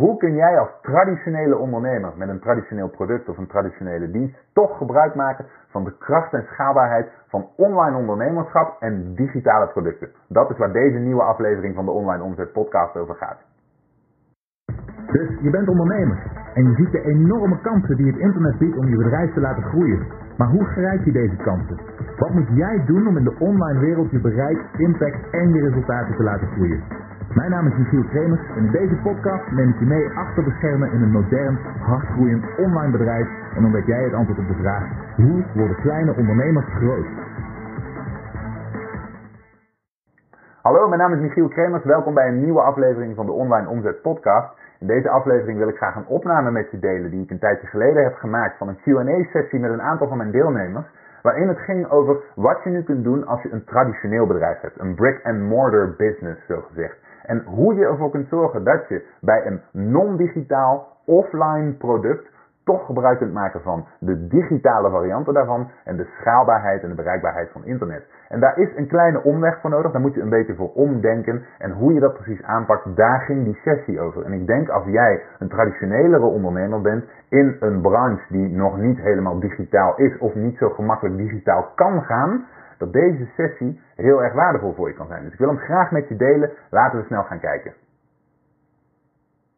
Hoe kun jij als traditionele ondernemer met een traditioneel product of een traditionele dienst toch gebruik maken van de kracht en schaalbaarheid van online ondernemerschap en digitale producten? Dat is waar deze nieuwe aflevering van de Online Omzet Podcast over gaat. Dus je bent ondernemer en je ziet de enorme kansen die het internet biedt om je bedrijf te laten groeien. Maar hoe grijp je deze kansen? Wat moet jij doen om in de online wereld je bereik, impact en je resultaten te laten groeien? Mijn naam is Michiel Kremers en in deze podcast neem ik je mee achter de schermen in een modern, hardgroeiend online bedrijf en dan jij het antwoord op de vraag hoe worden kleine ondernemers groot? Hallo, mijn naam is Michiel Kremers. Welkom bij een nieuwe aflevering van de Online Omzet Podcast. In deze aflevering wil ik graag een opname met je delen die ik een tijdje geleden heb gemaakt van een Q&A-sessie met een aantal van mijn deelnemers. Waarin het ging over wat je nu kunt doen als je een traditioneel bedrijf hebt. Een brick-and-mortar business, zo gezegd. En hoe je ervoor kunt zorgen dat je bij een non-digitaal offline product toch gebruik kunt maken van de digitale varianten daarvan en de schaalbaarheid en de bereikbaarheid van internet. En daar is een kleine omweg voor nodig, daar moet je een beetje voor omdenken. En hoe je dat precies aanpakt, daar ging die sessie over. En ik denk als jij een traditionelere ondernemer bent in een branche die nog niet helemaal digitaal is of niet zo gemakkelijk digitaal kan gaan, dat deze sessie heel erg waardevol voor je kan zijn. Dus ik wil hem graag met je delen. Laten we snel gaan kijken.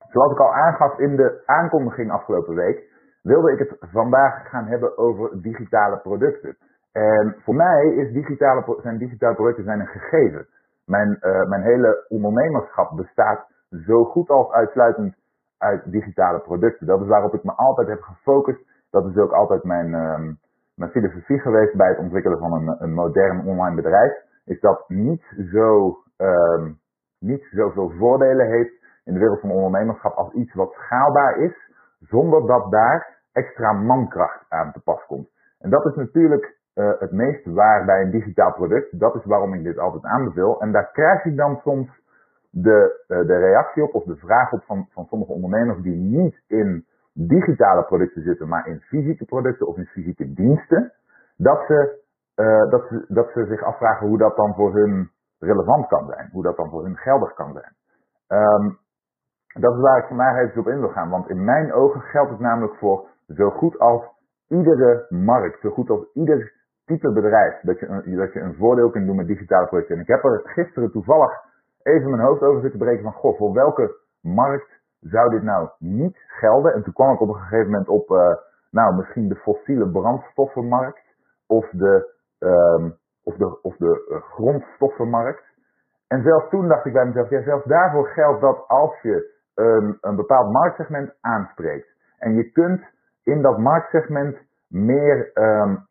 Zoals ik al aangaf in de aankondiging afgelopen week, wilde ik het vandaag gaan hebben over digitale producten. En voor mij is digitale, zijn digitale producten zijn een gegeven. Mijn, uh, mijn hele ondernemerschap bestaat zo goed als uitsluitend uit digitale producten. Dat is waarop ik me altijd heb gefocust. Dat is ook altijd mijn, uh, mijn filosofie geweest bij het ontwikkelen van een, een modern online bedrijf. Is dat niet zo, uh, niet zoveel voordelen heeft in de wereld van ondernemerschap als iets wat schaalbaar is. Zonder dat daar extra mankracht aan te pas komt. En dat is natuurlijk uh, het meest waar bij een digitaal product. Dat is waarom ik dit altijd aanbeveel. En daar krijg ik dan soms de, uh, de reactie op of de vraag op van, van sommige ondernemers die niet in digitale producten zitten, maar in fysieke producten of in fysieke diensten. Dat ze, uh, dat ze, dat ze zich afvragen hoe dat dan voor hun relevant kan zijn. Hoe dat dan voor hun geldig kan zijn. Um, dat is waar ik vandaag even op in wil gaan. Want in mijn ogen geldt het namelijk voor zo goed als iedere markt, zo goed als ieder type bedrijf, dat je, een, dat je een voordeel kunt doen met digitale producten. En ik heb er gisteren toevallig even mijn hoofd over zitten breken van, goh, voor welke markt zou dit nou niet gelden? En toen kwam ik op een gegeven moment op, uh, nou, misschien de fossiele brandstoffenmarkt of de, um, of de, of de uh, grondstoffenmarkt. En zelfs toen dacht ik bij mezelf, ja, zelfs daarvoor geldt dat als je een bepaald marktsegment aanspreekt en je kunt in dat marktsegment meer um,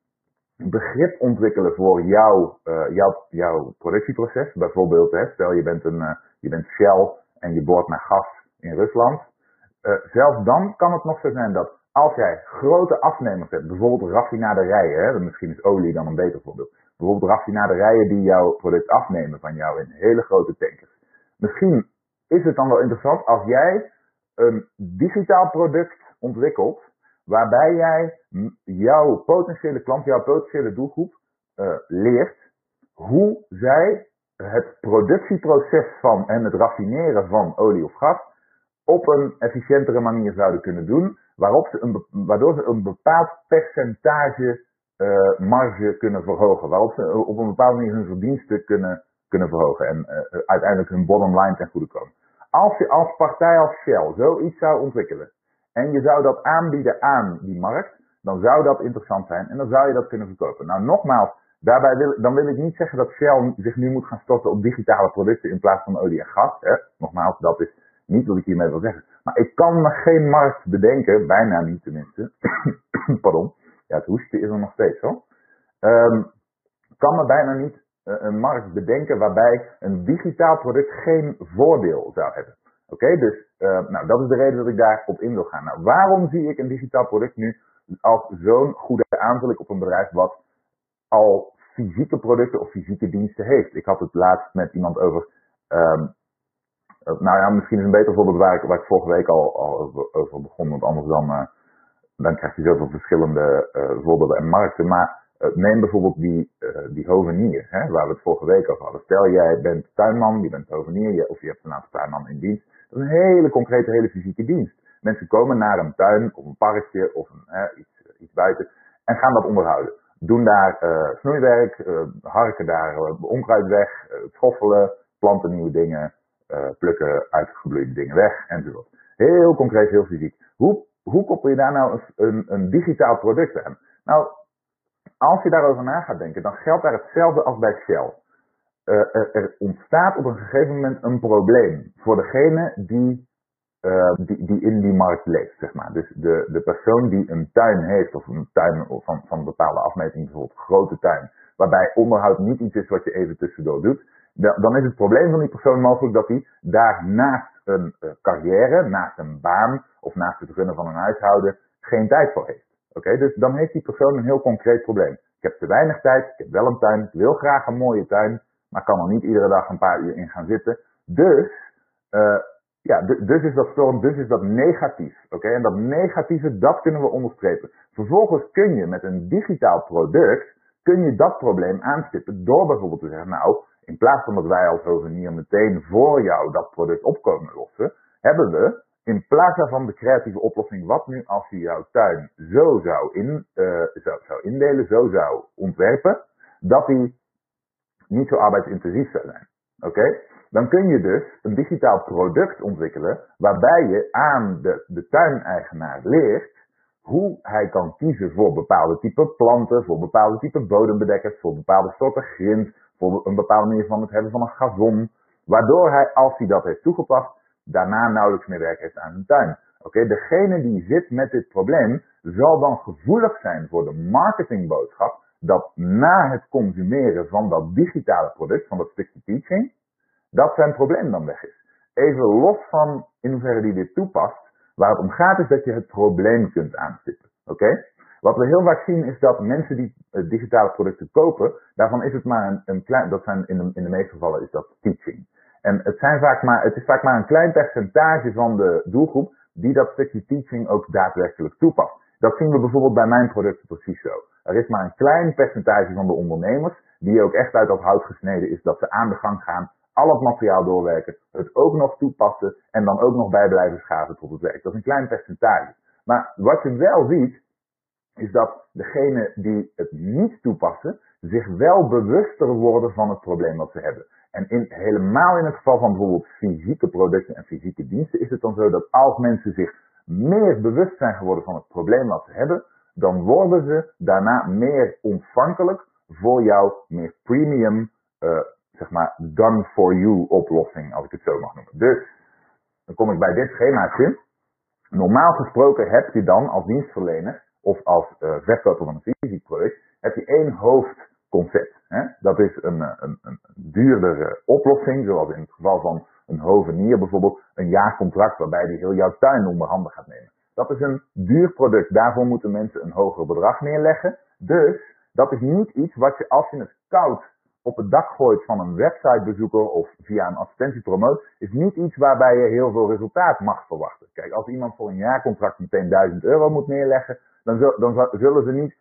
begrip ontwikkelen voor jouw, uh, jouw, jouw productieproces. Bijvoorbeeld, hè, stel je bent, een, je bent Shell en je boort naar gas in Rusland. Uh, zelfs dan kan het nog zo zijn dat als jij grote afnemers hebt, bijvoorbeeld raffinaderijen, hè, misschien is olie dan een beter voorbeeld. Bijvoorbeeld raffinaderijen die jouw product afnemen van jou in hele grote tankers. Misschien is het dan wel interessant als jij een digitaal product ontwikkelt, waarbij jij jouw potentiële klant, jouw potentiële doelgroep uh, leert hoe zij het productieproces van en het raffineren van olie of gas op een efficiëntere manier zouden kunnen doen, waarop ze een, waardoor ze een bepaald percentage uh, marge kunnen verhogen, waarop ze op een bepaalde manier hun verdiensten kunnen, kunnen verhogen en uh, uiteindelijk hun bottom line ten goede komen. Als je als partij als Shell zoiets zou ontwikkelen en je zou dat aanbieden aan die markt, dan zou dat interessant zijn en dan zou je dat kunnen verkopen. Nou, nogmaals, daarbij wil, dan wil ik niet zeggen dat Shell zich nu moet gaan storten op digitale producten in plaats van olie en gas. Hè. Nogmaals, dat is niet wat ik hiermee wil zeggen. Maar ik kan me geen markt bedenken, bijna niet tenminste. Pardon. Ja, het hoestje is er nog steeds hoor. Um, kan me bijna niet uh, een markt bedenken waarbij een digitaal product geen voordeel zou hebben. Oké, dus uh, nou, dat is de reden dat ik daarop in wil gaan. Nou, waarom zie ik een digitaal product nu als zo'n goede aanvulling op een bedrijf wat al fysieke producten of fysieke diensten heeft? Ik had het laatst met iemand over, um, nou ja, misschien is een beter voorbeeld waar ik, vorige week al, al over, begon, want anders dan, uh, dan krijg je zoveel verschillende uh, voorbeelden en markten. Maar neem bijvoorbeeld die, die hovenier, hè, waar we het vorige week over hadden. Stel jij bent tuinman, je bent hovenier, of je hebt een aantal tuinman in dienst. Dat is een hele concrete, hele fysieke dienst. Mensen komen naar een tuin of een parkje of een, iets, iets buiten en gaan dat onderhouden. Doen daar uh, snoeiwerk, harken daar onkruid weg, schoffelen, planten nieuwe dingen, plukken uitgebloeide dingen weg enzovoort. Heel concreet, heel fysiek. Hoe, hoe koppel je daar nou een, een, digitaal product aan? Nou, als je daarover na gaat denken, dan geldt daar hetzelfde als bij Shell. Uh, er, ontstaat op een gegeven moment een probleem voor degene die, uh, die, die, in die markt leeft, zeg maar. Dus de, de persoon die een tuin heeft, of een tuin van, van een bepaalde afmeting, bijvoorbeeld een grote tuin, waarbij onderhoud niet iets is wat je even tussendoor doet, dan is het probleem van die persoon mogelijk dat hij daar naast een uh, carrière, naast een baan of naast het runnen van een huishouden geen tijd voor heeft. Oké, dus dan heeft die persoon een heel concreet probleem. Ik heb te weinig tijd, ik heb wel een tuin, ik wil graag een mooie tuin, maar kan er niet iedere dag een paar uur in gaan zitten. Dus, uh, ja, dus is dat storm, dus is dat negatief. Oké, en dat negatieve, dat kunnen we onderstrepen. Vervolgens kun je met een digitaal product, kun je dat probleem aanstippen door bijvoorbeeld te zeggen, nou, in plaats van dat wij als hovenier meteen voor jou dat product op komen lossen, hebben we in plaats daarvan de creatieve oplossing, wat nu als je jouw tuin zo zou, in, zou, zou indelen, zo zou ontwerpen, dat die niet zo arbeidsintensief zou zijn. Oké? Dan kun je dus een digitaal product ontwikkelen waarbij je aan de, de tuineigenaar leert hoe hij kan kiezen voor bepaalde type planten, voor bepaalde type bodembedekkers, voor bepaalde soorten grind, voor een bepaalde manier van het hebben van een gazon. Waardoor hij, als hij dat heeft toegepast, daarna nauwelijks meer werk heeft aan zijn tuin. Oké, degene die zit met dit probleem zal dan gevoelig zijn voor de marketingboodschap dat na het consumeren van dat digitale product, van dat stukje teaching, dat zijn probleem dan weg is. Even los van in hoeverre die dit toepast, waar het om gaat is dat je het probleem kunt aanstippen. Oké? Wat we heel vaak zien is dat mensen die uh, digitale producten kopen, daarvan is het maar een, een klein, dat zijn in de, in de meeste gevallen is dat teaching. En het, zijn vaak maar, het is vaak maar een klein percentage van de doelgroep die dat stukje teaching ook daadwerkelijk toepast. Dat zien we bijvoorbeeld bij mijn producten precies zo. Er is maar een klein percentage van de ondernemers die ook echt uit dat hout gesneden is dat ze aan de gang gaan, al het materiaal doorwerken, het ook nog toepassen en dan ook nog bij blijven schaven tot het werk. Dat is een klein percentage. Maar wat je wel ziet, is dat degenen die het niet toepassen, zich wel bewuster worden van het probleem dat ze hebben. En in, helemaal in het geval van bijvoorbeeld fysieke producten en fysieke diensten is het dan zo dat als mensen zich meer bewust zijn geworden van het probleem wat ze hebben, dan worden ze daarna meer ontvankelijk voor jouw meer premium, uh, zeg maar, done for you oplossing, als ik het zo mag noemen. Dus, dan kom ik bij dit schemaatje. Normaal gesproken heb je dan als dienstverlener of als uh, van een fysiek product, heb je één hoofdconcept. Hè? Dat is een, eh, een, een duurdere oplossing, zoals in het geval van een hovenier bijvoorbeeld, een jaarcontract waarbij die heel jouw tuin onder handen gaat nemen. Dat is een duur product. Daarvoor moeten mensen een hoger bedrag neerleggen. Dus dat is niet iets wat je als je het koud op het dak gooit van een websitebezoeker of via een advertentie promoot, is niet iets waarbij je heel veel resultaat mag verwachten. Kijk, als iemand voor een jaarcontract meteen 1000 euro moet neerleggen, dan, dan zullen ze niet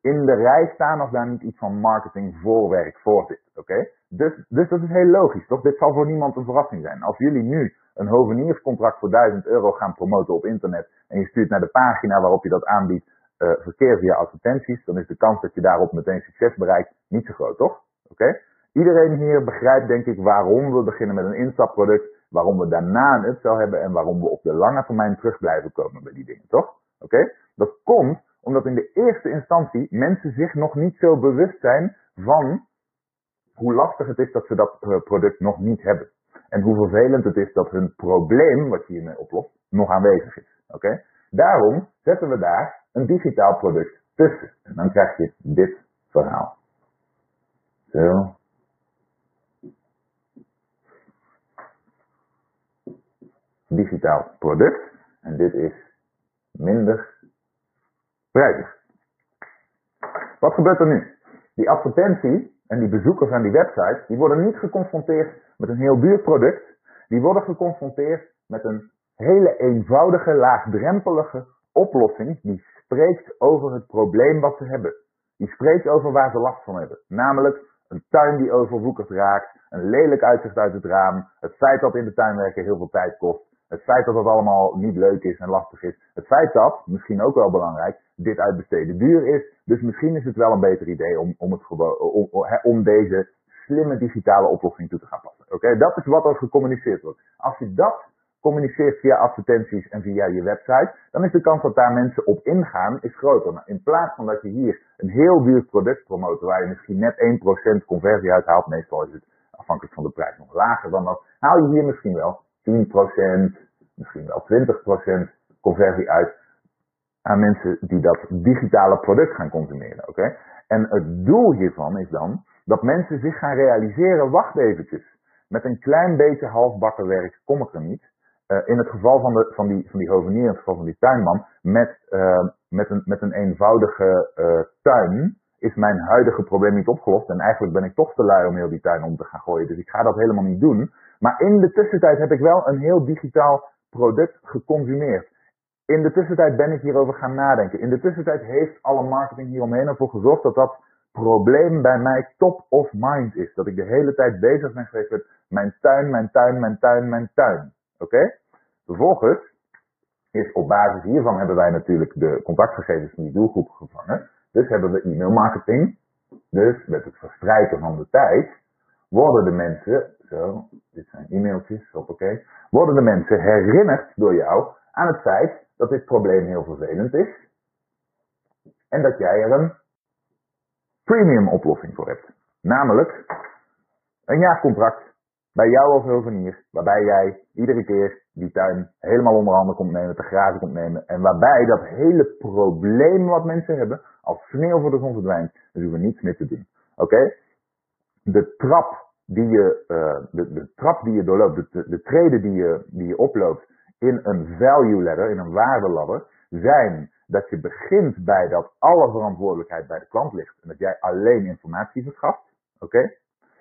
in de rij staan als daar niet iets van marketing voorwerk voor zit. Oké? Dus, dus dat is heel logisch, toch? Dit zal voor niemand een verrassing zijn. Als jullie nu een hovenierscontract voor 1000 euro gaan promoten op internet en je stuurt naar de pagina waarop je dat aanbiedt uh, verkeer via advertenties, dan is de kans dat je daarop meteen succes bereikt niet zo groot, toch? Oké? Iedereen hier begrijpt denk ik waarom we beginnen met een instapproduct, waarom we daarna een upsell hebben en waarom we op de lange termijn terug blijven komen bij die dingen, toch? Oké? Dat komt omdat in de eerste instantie mensen zich nog niet zo bewust zijn van hoe lastig het is dat ze dat eh, product nog niet hebben. En hoe vervelend het is dat hun probleem, wat je hiermee oplost, nog aanwezig is. Oké? Daarom zetten we daar een digitaal product tussen. En dan krijg je dit verhaal. Digitaal product. En dit is minder prijzig. Wat gebeurt er nu? Die advertentie en die bezoekers aan die website, die worden niet geconfronteerd met een heel duur product. Die worden geconfronteerd met een hele eenvoudige, laagdrempelige oplossing die spreekt over het probleem wat ze hebben. Die spreekt over waar ze last van hebben. Namelijk een tuin die overwoekerd raakt, een lelijk uitzicht uit het raam, het feit dat in de tuin werken heel veel tijd kost, het feit dat het allemaal niet leuk is en lastig is, het feit dat, misschien ook wel belangrijk, dit uitbesteden duur is. Dus misschien is het wel een beter idee om, om, deze slimme digitale oplossing toe te gaan passen. Oké, dat is wat er gecommuniceerd wordt. Als je dat communiceert via advertenties en via je website, dan is de kans dat daar mensen op ingaan is groter. Nou, in plaats van dat je hier een heel duur product promoot waar je misschien net 1% conversie uithaalt, meestal is het afhankelijk van de prijs nog lager dan dat, haal je hier misschien wel 10%, misschien wel 20% conversie uit aan mensen die dat digitale product gaan consumeren. Oké? En het doel hiervan is dan dat mensen zich gaan realiseren, wacht eventjes, met een klein beetje halfbakken werk kom ik er niet. Uh, in het geval van, de, van, die, van die hovenier, in het geval van die tuinman, met, uh, met, een, met een eenvoudige uh, tuin is mijn huidige probleem niet opgelost. En eigenlijk ben ik toch te lui om heel die tuin om te gaan gooien. Dus ik ga dat helemaal niet doen. Maar in de tussentijd heb ik wel een heel digitaal product geconsumeerd. In de tussentijd ben ik hierover gaan nadenken. In de tussentijd heeft alle marketing hieromheen ervoor gezorgd dat dat probleem bij mij top of mind is. Dat ik de hele tijd bezig ben geweest met mijn tuin, mijn tuin, mijn tuin, mijn tuin. Oké? Vervolgens is op basis hiervan hebben wij natuurlijk de contactgegevens van die doelgroep gevangen. Dus hebben we e-mail marketing. Dus met het verstrijken van de tijd worden de mensen, zo, dit zijn e-mailtjes, hoppakee, worden de mensen herinnerd door jou aan het feit dat dit probleem heel vervelend is. En dat jij er een premium oplossing voor hebt. Namelijk een jaarcontract bij jou als hovenier, waarbij jij iedere keer die tuin helemaal onder handen komt nemen, te grazen komt nemen. En waarbij dat hele probleem wat mensen hebben, als sneeuw voor de zon verdwijnt, dus hoeven niets meer te doen. Oké? De trap die je, uh, de, de trap die je doorloopt, de, de treden die je, die je oploopt in een value ladder, in een waardeladder, zijn dat je begint bij dat alle verantwoordelijkheid bij de klant ligt en dat jij alleen informatie verschaft. Oké?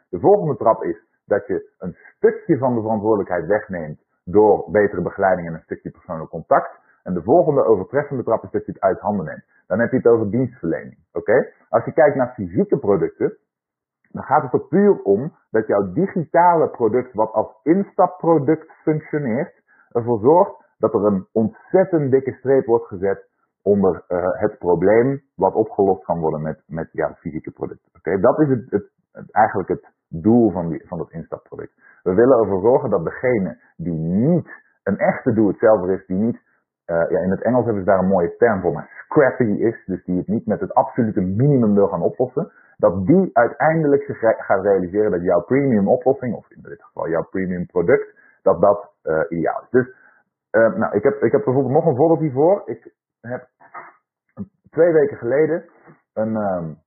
De volgende trap is dat je een stukje van de verantwoordelijkheid wegneemt door betere begeleiding en een stukje persoonlijk contact. En de volgende overtreffende trap is dat je het uit handen neemt. Dan heb je het over dienstverlening. Oké? Als je kijkt naar fysieke producten, dan gaat het er puur om dat jouw digitale product, wat als instapproduct functioneert, ervoor zorgt dat er een ontzettend dikke streep wordt gezet onder uh, het probleem wat opgelost kan worden met, met jouw fysieke product. Oké, Dat is het, het, eigenlijk het doel van, van dat instapproduct. We willen ervoor zorgen dat degene die niet een echte doe-het-zelver is, die niet, uh, ja, in het Engels hebben ze daar een mooie term voor, maar scrappy is, dus die het niet met het absolute minimum wil gaan oplossen, dat die uiteindelijk zich gaat realiseren dat jouw premium oplossing, of in dit geval jouw premium product, dat dat uh, ideaal is. Dus, uh, nou, ik heb, ik heb bijvoorbeeld nog een voorbeeld hiervoor. Ik heb twee weken geleden een um,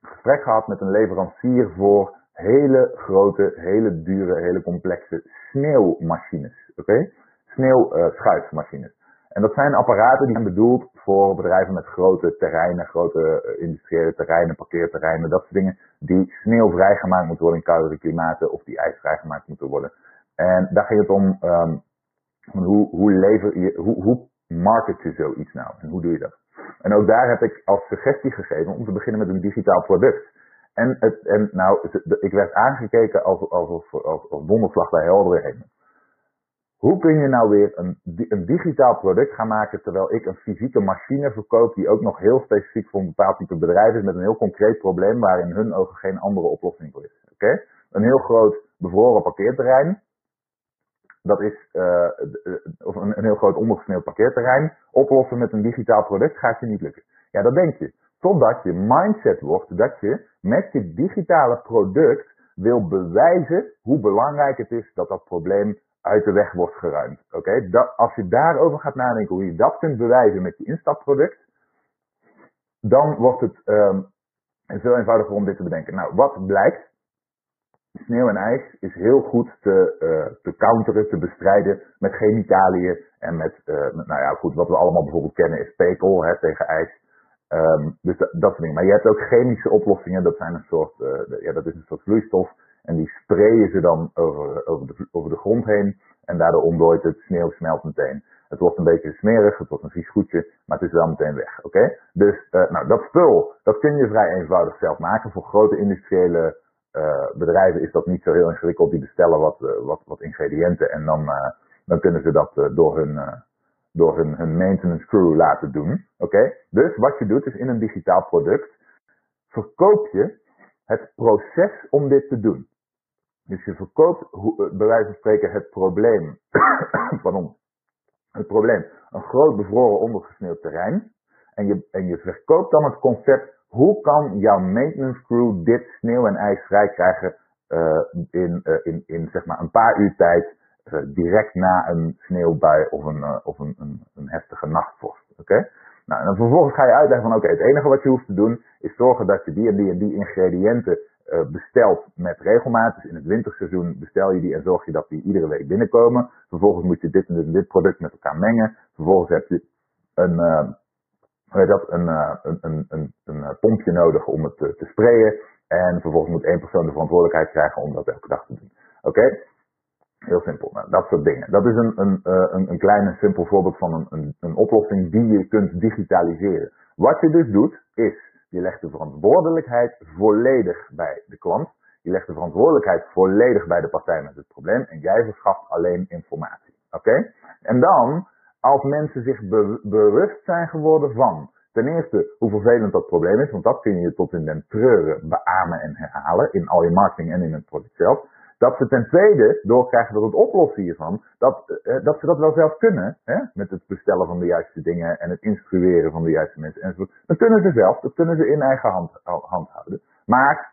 gesprek gehad met een leverancier voor hele grote, hele dure, hele complexe sneeuwmachines. Oké? Sneeuwschuifmachines. Uh, en dat zijn apparaten die zijn bedoeld voor bedrijven met grote terreinen, grote uh, industriële terreinen, parkeerterreinen, dat soort dingen, die sneeuw vrijgemaakt moeten worden in koudere klimaten of die ijs vrijgemaakt moeten worden. En daar ging het om, um, hoe, hoe, lever je, hoe, hoe market je zoiets nou en hoe doe je dat? En ook daar heb ik als suggestie gegeven om te beginnen met een digitaal product. En, en nou, ik werd aangekeken als, als, als, bij heldere. Hoe kun je nou weer een, een digitaal product gaan maken terwijl ik een fysieke machine verkoop die ook nog heel specifiek voor een bepaald type bedrijf is met een heel concreet probleem waar in hun ogen geen andere oplossing voor is. Oké? Een heel groot bevroren parkeerterrein. Dat is uh, of een, een heel groot ondergesneeuwd parkeerterrein. Oplossen met een digitaal product gaat je niet lukken. Ja, dat denk je. Totdat je mindset wordt dat je met je digitale product wil bewijzen hoe belangrijk het is dat dat probleem uit de weg wordt geruimd. Oké, Als je daarover gaat nadenken hoe je dat kunt bewijzen met je instapproduct, dan wordt het um, veel eenvoudiger om dit te bedenken. Nou, wat blijkt? Sneeuw en ijs is heel goed te, uh, te counteren, te bestrijden met chemicaliën en met, uh, nou ja, goed, wat we allemaal bijvoorbeeld kennen is pekel hè, tegen ijs. Um, dus dat, soort dingen. Maar je hebt ook chemische oplossingen, dat zijn een soort, uh, ja, dat is een soort vloeistof. En die sprayen ze dan over, over, de, over de grond heen. En daardoor ontdooit het sneeuw smelt meteen. Het wordt een beetje smerig, het wordt een vies goedje, maar het is wel meteen weg. Oké? Dus uh, nou, dat spul, dat kun je vrij eenvoudig zelf maken. Voor grote industriële uh, bedrijven is dat niet zo heel ingewikkeld. Die bestellen wat, wat, wat ingrediënten en dan, dan kunnen ze dat door hun door hun, maintenance crew laten doen. Oké? Dus wat je doet is in een digitaal product verkoop je het proces om dit te doen. Dus je verkoopt, bij wijze van spreken, het probleem. pardon. Het probleem. Een groot bevroren ondergesneeuwd terrein. En je, en je verkoopt dan het concept. Hoe kan jouw maintenance crew dit sneeuw en ijs vrij krijgen uh, in, uh, in, in zeg maar een paar uur tijd direct na een sneeuwbui of een, of een, een, een heftige nachtvorst. Oké? Nou, en dan vervolgens ga je uitleggen van oké, het enige wat je hoeft te doen is zorgen dat je die en die en die ingrediënten uh, bestelt met regelmaat. Dus in het winterseizoen bestel je die en zorg je dat die iedere week binnenkomen. Vervolgens moet je dit en dit product met elkaar mengen. Vervolgens heb je een, uh, hoe dat, een, een, een, een, pompje nodig om het te, te sprayen. En vervolgens moet één persoon de verantwoordelijkheid krijgen om dat elke dag te doen. Oké? Heel simpel. Nou, dat soort dingen. Dat is een, een, een, een klein en simpel voorbeeld van een, een, een oplossing die je kunt digitaliseren. Wat je dus doet, is je legt de verantwoordelijkheid volledig bij de klant. Je legt de verantwoordelijkheid volledig bij de partij met het probleem. En jij verschaft alleen informatie. Oké? En dan, als mensen zich bewust zijn geworden van Ten eerste hoe vervelend dat probleem is, want dat kun je tot in den treuren beamen en herhalen in al je marketing en in het product zelf. Dat ze ten tweede doorkrijgen dat het oplossen hiervan, dat, uh, dat ze dat wel zelf kunnen, hè? met het bestellen van de juiste dingen en het instrueren van de juiste mensen enzovoort. Dat kunnen ze zelf, dat kunnen ze in eigen hand, hand houden. Maar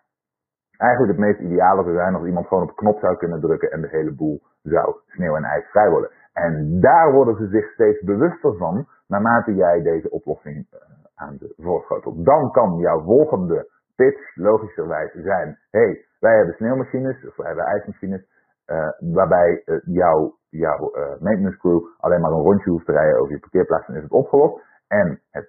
eigenlijk het meest ideale zou zijn als iemand gewoon op een knop zou kunnen drukken en de hele boel zou sneeuw en ijs vrij worden. En daar worden ze zich steeds bewuster van, naarmate jij deze oplossing uh, aan de voorschotelt. Dan kan jouw volgende pitch logischerwijs zijn, hey, wij hebben sneeuwmachines, of wij hebben ijsmachines, uh, waarbij uh, jouw, jouw uh, maintenance crew alleen maar een rondje hoeft te rijden over je parkeerplaats en is het opgelost. En het,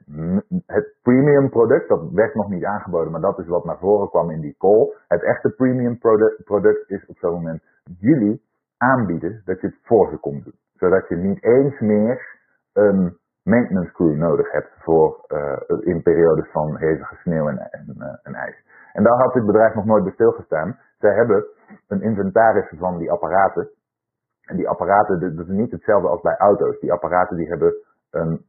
het premium product, dat werd nog niet aangeboden, maar dat is wat naar voren kwam in die call. Het echte premium product, product is op zo'n moment jullie aanbieden dat je het voor ze komt doen. Zodat je niet eens meer een maintenance crew nodig hebt voor in periodes van hevige sneeuw en, en, en ijs. En daar had dit bedrijf nog nooit bij stilgestaan. Zij hebben een inventaris van die apparaten. En die apparaten, dat is niet hetzelfde als bij auto's. Die apparaten die hebben een,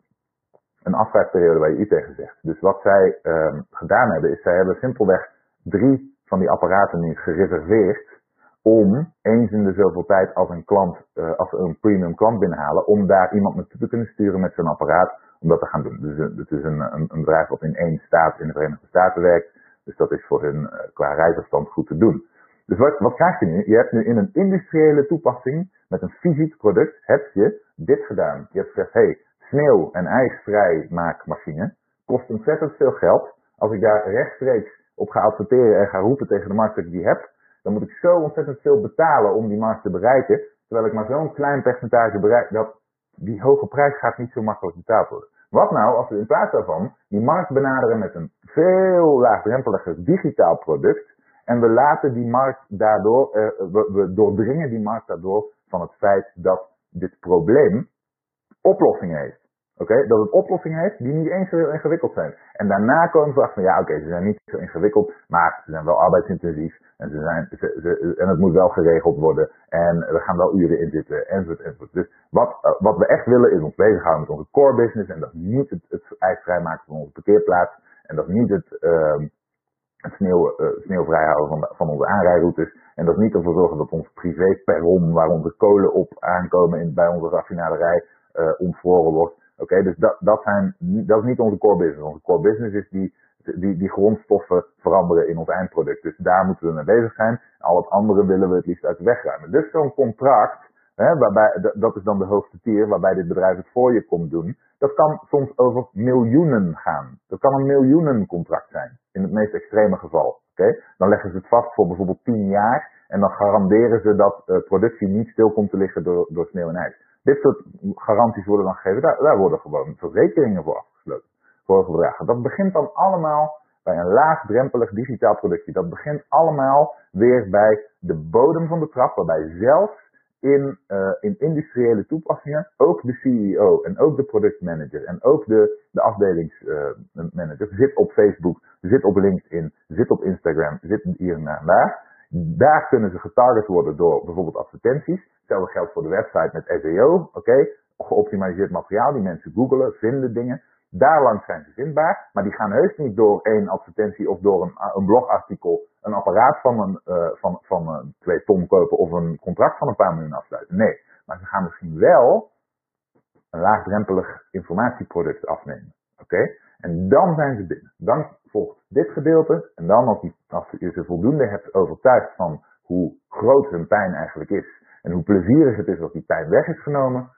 een afspraakperiode waar zegt. Dus wat zij um, gedaan hebben, is zij hebben simpelweg drie van die apparaten nu gereserveerd om eens in de zoveel tijd als een klant, uh, als een premium klant binnenhalen, om daar iemand naartoe te kunnen sturen met zo'n apparaat om dat te gaan doen. Dus het is een, een, een bedrijf wat in één staat in de Verenigde Staten werkt. Dus dat is voor hun uh, qua reisafstand goed te doen. Dus wat, wat krijg je nu? Je hebt nu in een industriële toepassing met een fysiek product, heb je dit gedaan. Je hebt gezegd, hey, sneeuw- en ijsvrij maakmachine kost ontzettend veel geld. Als ik daar rechtstreeks op ga adverteren en ga roepen tegen de markt dat ik die heb, dan moet ik zo ontzettend veel betalen om die markt te bereiken. Terwijl ik maar zo'n klein percentage bereik, dat die hoge prijs gaat niet zo makkelijk betaald worden. Wat nou als we in plaats daarvan die markt benaderen met een veel laagdrempeliger digitaal product en we laten die markt daardoor, uh, we, we doordringen die markt daardoor van het feit dat dit probleem oplossingen heeft. Oké, dat het oplossingen heeft die niet eens zo heel ingewikkeld zijn. En daarna komen we achter van ja, oké, ze zijn niet zo ingewikkeld, maar ze zijn wel arbeidsintensief en, ze zijn, ze, ze, en het moet wel geregeld worden en er gaan wel uren in zitten enzovoort enzovoort. Dus wat, uh, wat we echt willen is ons bezighouden met onze core business en dat niet het, het ijs vrijmaken van onze parkeerplaats en dat niet het, het sneeuw, uh, sneeuwvrijhouden van, van onze aanrijroutes en dat niet ervoor zorgen dat ons privéperron waar onze kolen op aankomen in, bij onze raffinaderij uh, ontvoren wordt. Oké, dus dat, dat, zijn, dat is niet onze core business. Onze core business is die, die, die grondstoffen veranderen in ons eindproduct. Dus daar moeten we mee bezig zijn. Al het andere willen we het liefst uit de weg ruimen. Dus zo'n contract, hè, waarbij, dat is dan de hoogste tier, waarbij dit bedrijf het voor je komt doen. Dat kan soms over miljoenen gaan. Dat kan een miljoenencontract zijn. In het meest extreme geval. Oké? Dan leggen ze het vast voor bijvoorbeeld 10 jaar. En dan garanderen ze dat uh, productie niet stil komt te liggen door, door sneeuw en ijs. Dit soort garanties worden dan gegeven. Daar, daar worden gewoon verzekeringen voor afgesloten. Voor bedragen. Dat begint dan allemaal bij een laagdrempelig digitaal productje. Dat begint allemaal weer bij de bodem van de trap. Waarbij zelfs in, uh, in industriële toepassingen, ook de CEO en ook de productmanager en ook de, de afdelingsmanager uh, zit op Facebook, zit op LinkedIn, zit op Instagram, zit hier en daar. Daar kunnen ze getarget worden door bijvoorbeeld advertenties. Hetzelfde geldt voor de website met SEO. Oké, geoptimaliseerd materiaal, die mensen googelen, vinden dingen. Daarlangs zijn ze vindbaar, maar die gaan heus niet door één advertentie of door een, een blogartikel een apparaat van, een, uh, van, van uh, twee ton kopen of een contract van een paar miljoen afsluiten. Nee, maar ze gaan misschien wel een laagdrempelig informatieproduct afnemen. Oké? En dan zijn ze binnen. Dan volgt dit gedeelte. En dan als, je ze voldoende hebt overtuigd van hoe groot hun pijn eigenlijk is. En hoe plezierig het is als die pijn weg is genomen.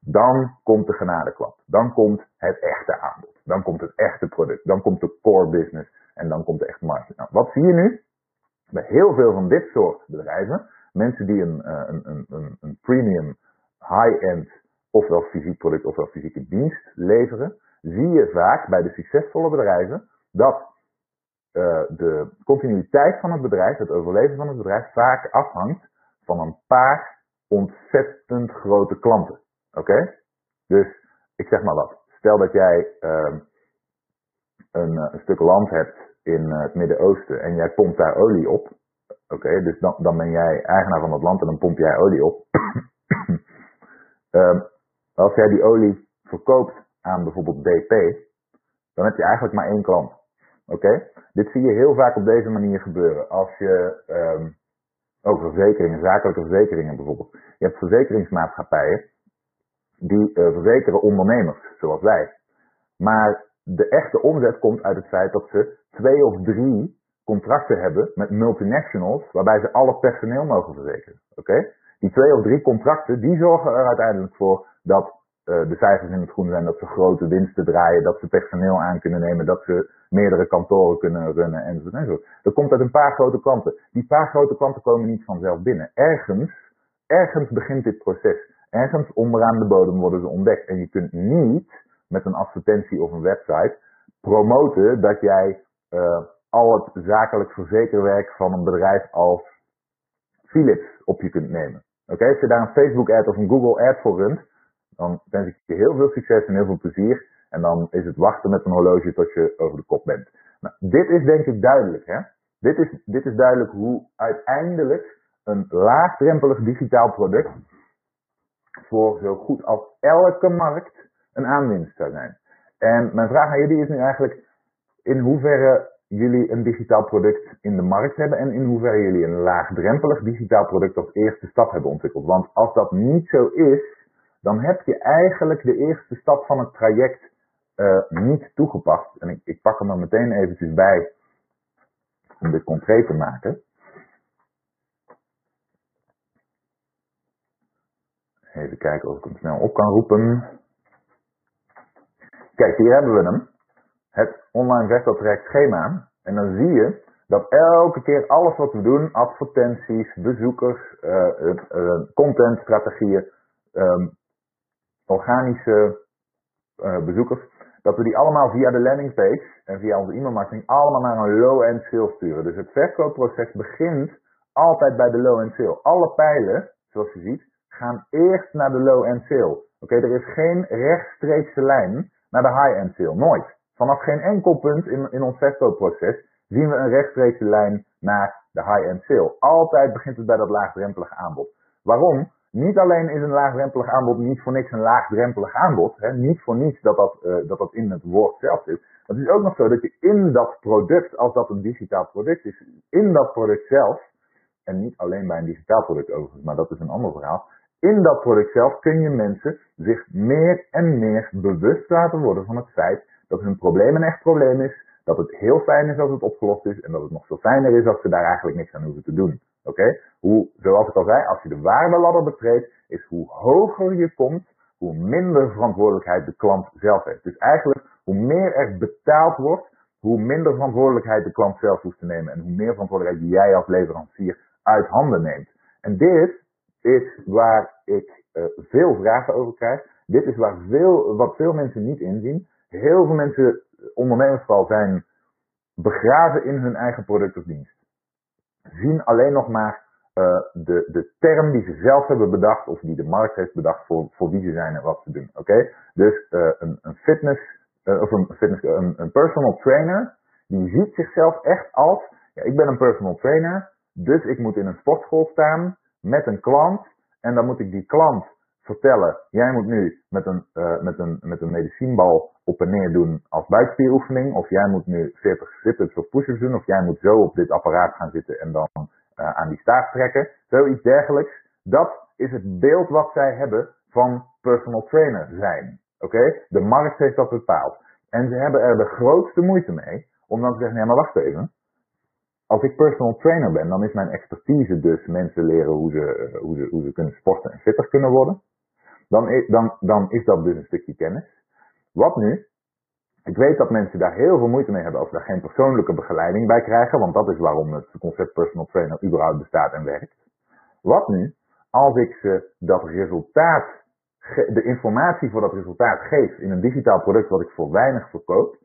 Dan komt de genadeklap. Dan komt het echte aanbod. Dan komt het echte product. Dan komt de core business. En dan komt de echte markt. Nou, wat zie je nu? Bij heel veel van dit soort bedrijven. Mensen die een, een, een, een, een premium, high-end, ofwel fysiek product ofwel fysieke dienst leveren. Zie je vaak bij de succesvolle bedrijven dat uh, de continuïteit van het bedrijf, het overleven van het bedrijf, vaak afhangt van een paar ontzettend grote klanten. Oké? Dus ik zeg maar wat. Stel dat jij uh, een, een, stuk land hebt in het Midden-Oosten en jij pompt daar olie op. Oké, dus dan, ben jij eigenaar van dat land en dan pomp jij olie op. uh, als jij die olie verkoopt aan bijvoorbeeld BP, dan heb je eigenlijk maar één klant. Oké? Dit zie je heel vaak op deze manier gebeuren. Als je um, ook verzekeringen, zakelijke verzekeringen bijvoorbeeld. Je hebt verzekeringsmaatschappijen die uh, verzekeren ondernemers, zoals wij. Maar de echte omzet komt uit het feit dat ze twee of drie contracten hebben met multinationals, waarbij ze alle personeel mogen verzekeren. Oké? Die twee of drie contracten, die zorgen er uiteindelijk voor dat uh, de cijfers in het groen zijn, dat ze grote winsten draaien, dat ze personeel aan kunnen nemen, dat ze meerdere kantoren kunnen runnen enzovoort. enzovoort. Dat komt uit een paar grote klanten. Die paar grote klanten komen niet vanzelf binnen. Ergens, ergens begint dit proces. Ergens onderaan de bodem worden ze ontdekt. En je kunt niet met een advertentie of een website promoten dat jij uh, al het zakelijk verzekerwerk van een bedrijf als Philips op je kunt nemen. Oké, als je daar een Facebook ad of een Google ad voor runt, dan wens ik je heel veel succes en heel veel plezier. En dan is het wachten met een horloge tot je over de kop bent. Nou, dit is denk ik duidelijk. Hè? Dit, is, dit is duidelijk hoe uiteindelijk een laagdrempelig digitaal product voor zo goed als elke markt een aanwinst zou zijn. En mijn vraag aan jullie is nu eigenlijk in hoeverre jullie een digitaal product in de markt hebben en in hoeverre jullie een laagdrempelig digitaal product als eerste stap hebben ontwikkeld. Want als dat niet zo is, dan heb je eigenlijk de eerste stap van het traject uh, niet toegepast. En ik, ik, pak hem er meteen eventjes bij om dit concreet te maken. Even kijken of ik hem snel op kan roepen. Kijk, hier hebben we hem. Het online vesteltraject schema. En dan zie je dat elke keer alles wat we doen, advertenties, bezoekers, uh, uh, contentstrategieën, um, organische uh, bezoekers, dat we die allemaal via de landingpage en via onze e-mailmarketing allemaal naar een low-end sale sturen. Dus het verkoopproces begint altijd bij de low-end sale. Alle pijlen, zoals je ziet, gaan eerst naar de low-end sale. Oké, er is geen rechtstreekse lijn naar de high-end sale. Nooit. Vanaf geen enkel punt in, in ons verkoopproces zien we een rechtstreekse lijn naar de high-end sale. Altijd begint het bij dat laagdrempelige aanbod. Waarom? Niet alleen is een laagdrempelig aanbod niet voor niks een laagdrempelig aanbod. Hè? Niet voor niets dat dat, uh, dat dat in het woord zelf zit. Het is ook nog zo dat je in dat product, als dat een digitaal product is, in dat product zelf, en niet alleen bij een digitaal product overigens, maar dat is een ander verhaal. In dat product zelf kun je mensen zich meer en meer bewust laten worden van het feit dat hun probleem een echt probleem is. Dat het heel fijn is als het opgelost is en dat het nog veel fijner is als ze daar eigenlijk niks aan hoeven te doen. Oké? Hoe, zoals ik al zei, als je de waardeladder betreedt, is hoe hoger je komt, hoe minder verantwoordelijkheid de klant zelf heeft. Dus eigenlijk, hoe meer er betaald wordt, hoe minder verantwoordelijkheid de klant zelf hoeft te nemen en hoe meer verantwoordelijkheid jij als leverancier uit handen neemt. En dit is waar ik uh, veel vragen over krijg. Dit is waar veel, wat veel mensen niet inzien. Heel veel mensen, ondernemers vooral, zijn begraven in hun eigen product of dienst zien alleen nog maar uh, de, de term die ze zelf hebben bedacht, of die de markt heeft bedacht voor, voor wie ze zijn en wat ze doen. Oké? Dus uh, een, een fitness, uh, of een, fitness een, een personal trainer, die ziet zichzelf echt als, ja, ik ben een personal trainer, dus ik moet in een sportschool staan met een klant en dan moet ik die klant vertellen, jij moet nu met een, uh, met een, met een medicijnbal op en neer doen als buikspieroefening, of jij moet nu 40 sit-ups of push-ups doen, of jij moet zo op dit apparaat gaan zitten en dan uh, aan die staart trekken, zoiets dergelijks. Dat is het beeld wat zij hebben van personal trainer zijn. Oké? De markt heeft dat bepaald. En ze hebben er de grootste moeite mee om dan te zeggen, nee maar wacht even. Als ik personal trainer ben, dan is mijn expertise dus mensen leren hoe ze, hoe ze, hoe ze kunnen sporten en fitter kunnen worden. Dan dan, dan is dat dus een stukje kennis. Wat nu? Ik weet dat mensen daar heel veel moeite mee hebben als ze daar geen persoonlijke begeleiding bij krijgen, want dat is waarom het concept personal trainer überhaupt bestaat en werkt. Wat nu? Als ik ze dat resultaat, de informatie voor dat resultaat geef in een digitaal product wat ik voor weinig verkoop,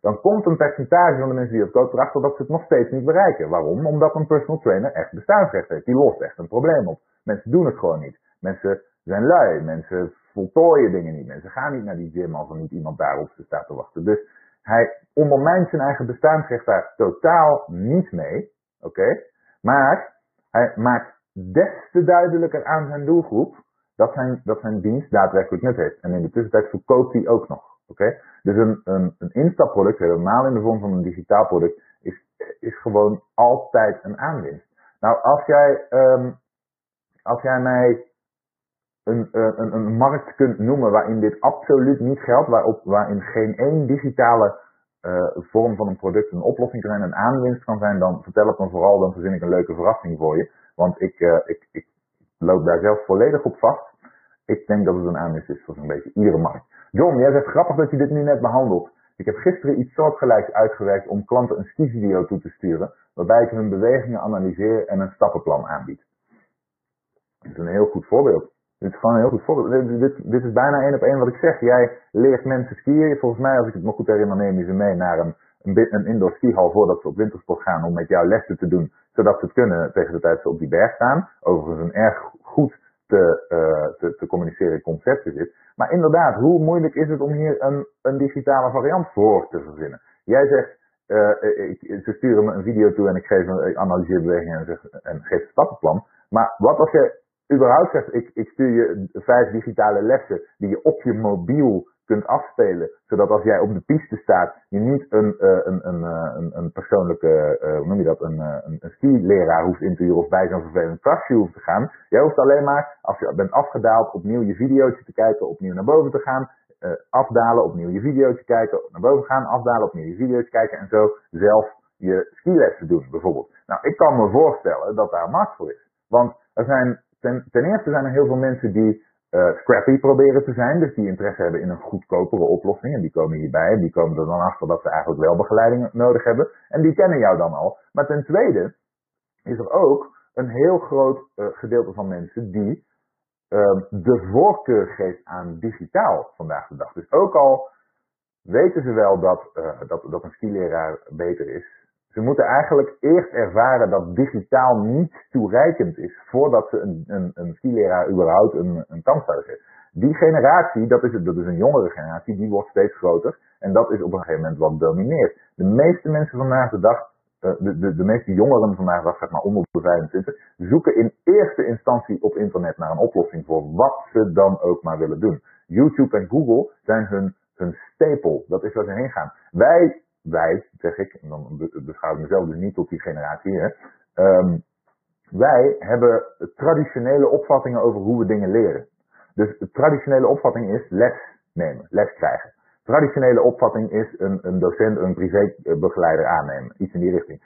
dan komt een percentage van de mensen die dat kopen erachter dat ze het nog steeds niet bereiken. Waarom? Omdat een personal trainer echt bestaansrecht heeft. Die lost echt een probleem op. Mensen doen het gewoon niet. Mensen zijn lui. Mensen voltooien dingen niet. Mensen gaan niet naar die gym als er niet iemand daarop staat te wachten. Dus hij ondermijnt zijn eigen bestaansrecht daar totaal niet mee. Oké? Maar hij maakt des te duidelijker aan zijn doelgroep dat zijn, dat zijn dienst daadwerkelijk nut heeft. En in de tussentijd verkoopt hij ook nog. Oké? Dus een, een, een instapproduct, helemaal in de vorm van een digitaal product, is, is gewoon altijd een aanwinst. Nou, als jij, um, als jij mij een, een, een markt kunt noemen waarin dit absoluut niet geldt, waarop, waarin geen één digitale uh, vorm van een product een oplossing kan zijn, een aanwinst kan zijn, dan vertel het me vooral, dan verzin ik een leuke verrassing voor je. Want ik, uh, ik, ik loop daar zelf volledig op vast. Ik denk dat het een aanwinst is voor zo'n beetje iedere markt. John, jij zegt grappig dat je dit nu net behandelt. Ik heb gisteren iets soortgelijks uitgewerkt om klanten een skivideo toe te sturen, waarbij ik hun bewegingen analyseer en een stappenplan aanbied. Dat is een heel goed voorbeeld. Dit is gewoon een heel goed voorbeeld. Dit, dit, is bijna één op één wat ik zeg. Jij leert mensen skiën. Volgens mij, als ik het me goed herinner, neem je ze mee naar een, een, een indoor skihal voordat ze op wintersport gaan om met jou lessen te doen, zodat ze het kunnen tegen de tijd ze op die berg staan. Overigens een erg goed te, uh, te, te communiceren concept is dit. Maar inderdaad, hoe moeilijk is het om hier een, een digitale variant voor te verzinnen? Jij zegt, uh, ik, ze sturen me een video toe en ik, geef een, ik analyseer bewegingen en geef een stappenplan. Maar wat als je überhaupt zegt, ik, ik stuur je vijf digitale lessen die je op je mobiel kunt afspelen, zodat als jij op de piste staat, je niet een, uh, een, een, een, een persoonlijke, uh, hoe noem je dat, een, een, een skileraar hoeft in te huren of bij zo'n vervelend krasje hoeft te gaan. Jij hoeft alleen maar, als je bent afgedaald, opnieuw je videootje te kijken, opnieuw naar boven te gaan, uh, afdalen, opnieuw je videootje kijken, naar boven gaan, afdalen, opnieuw je videootje kijken en zo zelf je skilessen doen bijvoorbeeld. Nou, ik kan me voorstellen dat daar markt voor is. Want er zijn, ten, eerste zijn er heel veel mensen die uh, scrappy proberen te zijn. Dus die interesse hebben in een goedkopere oplossing. En die komen hierbij. En die komen er dan achter dat ze eigenlijk wel begeleiding nodig hebben. En die kennen jou dan al. Maar ten tweede is er ook een heel groot uh, gedeelte van mensen die uh, de voorkeur geeft aan digitaal vandaag de dag. Dus ook al weten ze wel dat, uh, dat, dat een skileraar beter is, ze moeten eigenlijk eerst ervaren dat digitaal niet toereikend is voordat ze een, een, een überhaupt een, een kans zouden geven. Die generatie, dat is, dat is een jongere generatie, die wordt steeds groter. En dat is op een gegeven moment wat domineert. De meeste mensen vandaag de dag, uh, de, de, de meeste jongeren vandaag de dag, zeg maar onder de 25, zoeken in eerste instantie op internet naar een oplossing voor wat ze dan ook maar willen doen. YouTube en Google zijn hun, hun stapel. Dat is waar ze heen gaan. Wij wij, zeg ik, en dan beschouw ik mezelf dus niet tot die generatie, hè, um, wij hebben traditionele opvattingen over hoe we dingen leren. Dus de traditionele opvatting is les nemen, les krijgen. Traditionele opvatting is een, een docent, een privébegeleider aannemen, iets in die richting.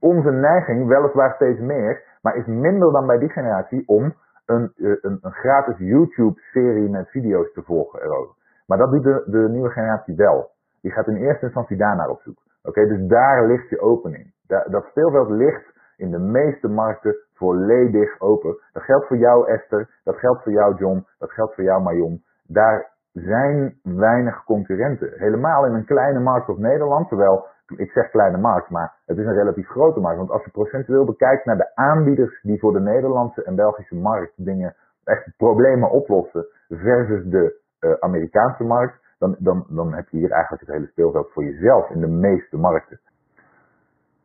Onze neiging, weliswaar steeds meer, maar is minder dan bij die generatie om een, een, een gratis YouTube-serie met video's te volgen erover. Maar dat doet de nieuwe generatie wel. Die gaat in eerste instantie daarnaar op zoek. Oké, dus daar ligt je opening. dat speelveld ligt in de meeste markten volledig open. Dat geldt voor jou Esther, dat geldt voor jou John, dat geldt voor jou Marion. Daar zijn weinig concurrenten. Helemaal in een kleine markt als Nederland, terwijl ik zeg kleine markt, maar het is een relatief grote markt. Want als je procentueel bekijkt naar de aanbieders die voor de Nederlandse en Belgische markt dingen, echt problemen oplossen, versus de uh, Amerikaanse markt, dan, dan, dan heb je hier eigenlijk het hele speelveld voor jezelf in de meeste markten.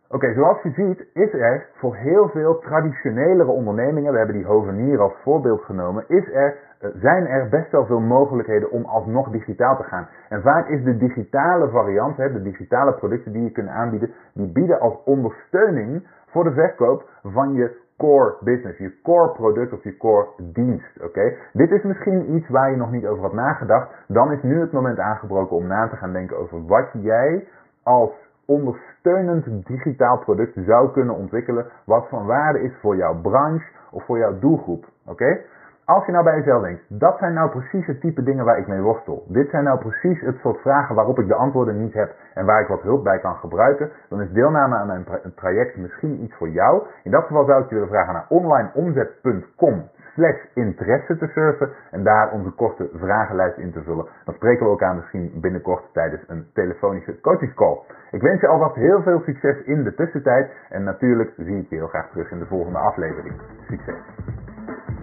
Oké, zoals je ziet is er voor heel veel traditionelere ondernemingen, we hebben die hovenier als voorbeeld genomen, is er, eh, zijn er best wel veel mogelijkheden om alsnog digitaal te gaan. En vaak is de digitale variant, de digitale producten die je kunt aanbieden, die bieden als ondersteuning voor de verkoop van je core business, je core product of je core dienst. Oké, Dit is misschien iets waar je nog niet over had nagedacht. Dan is nu het moment aangebroken om na te gaan denken over wat jij als ondersteunend digitaal product zou kunnen ontwikkelen wat van waarde is voor jouw branche of voor jouw doelgroep. Oké? Als je nou bij jezelf denkt, dat zijn nou precies het type dingen waar ik mee worstel. Dit zijn nou precies het soort vragen waarop ik de antwoorden niet heb en waar ik wat hulp bij kan gebruiken. Dan is deelname aan mijn traject misschien iets voor jou. In dat geval zou ik je willen vragen naar onlineomzet.com slash interesse te surfen en daar onze korte vragenlijst in te vullen. Dan spreken we elkaar misschien binnenkort tijdens een telefonische coachingscall. Ik wens je alvast heel veel succes in de tussentijd en natuurlijk zie ik je heel graag terug in de volgende aflevering. Succes!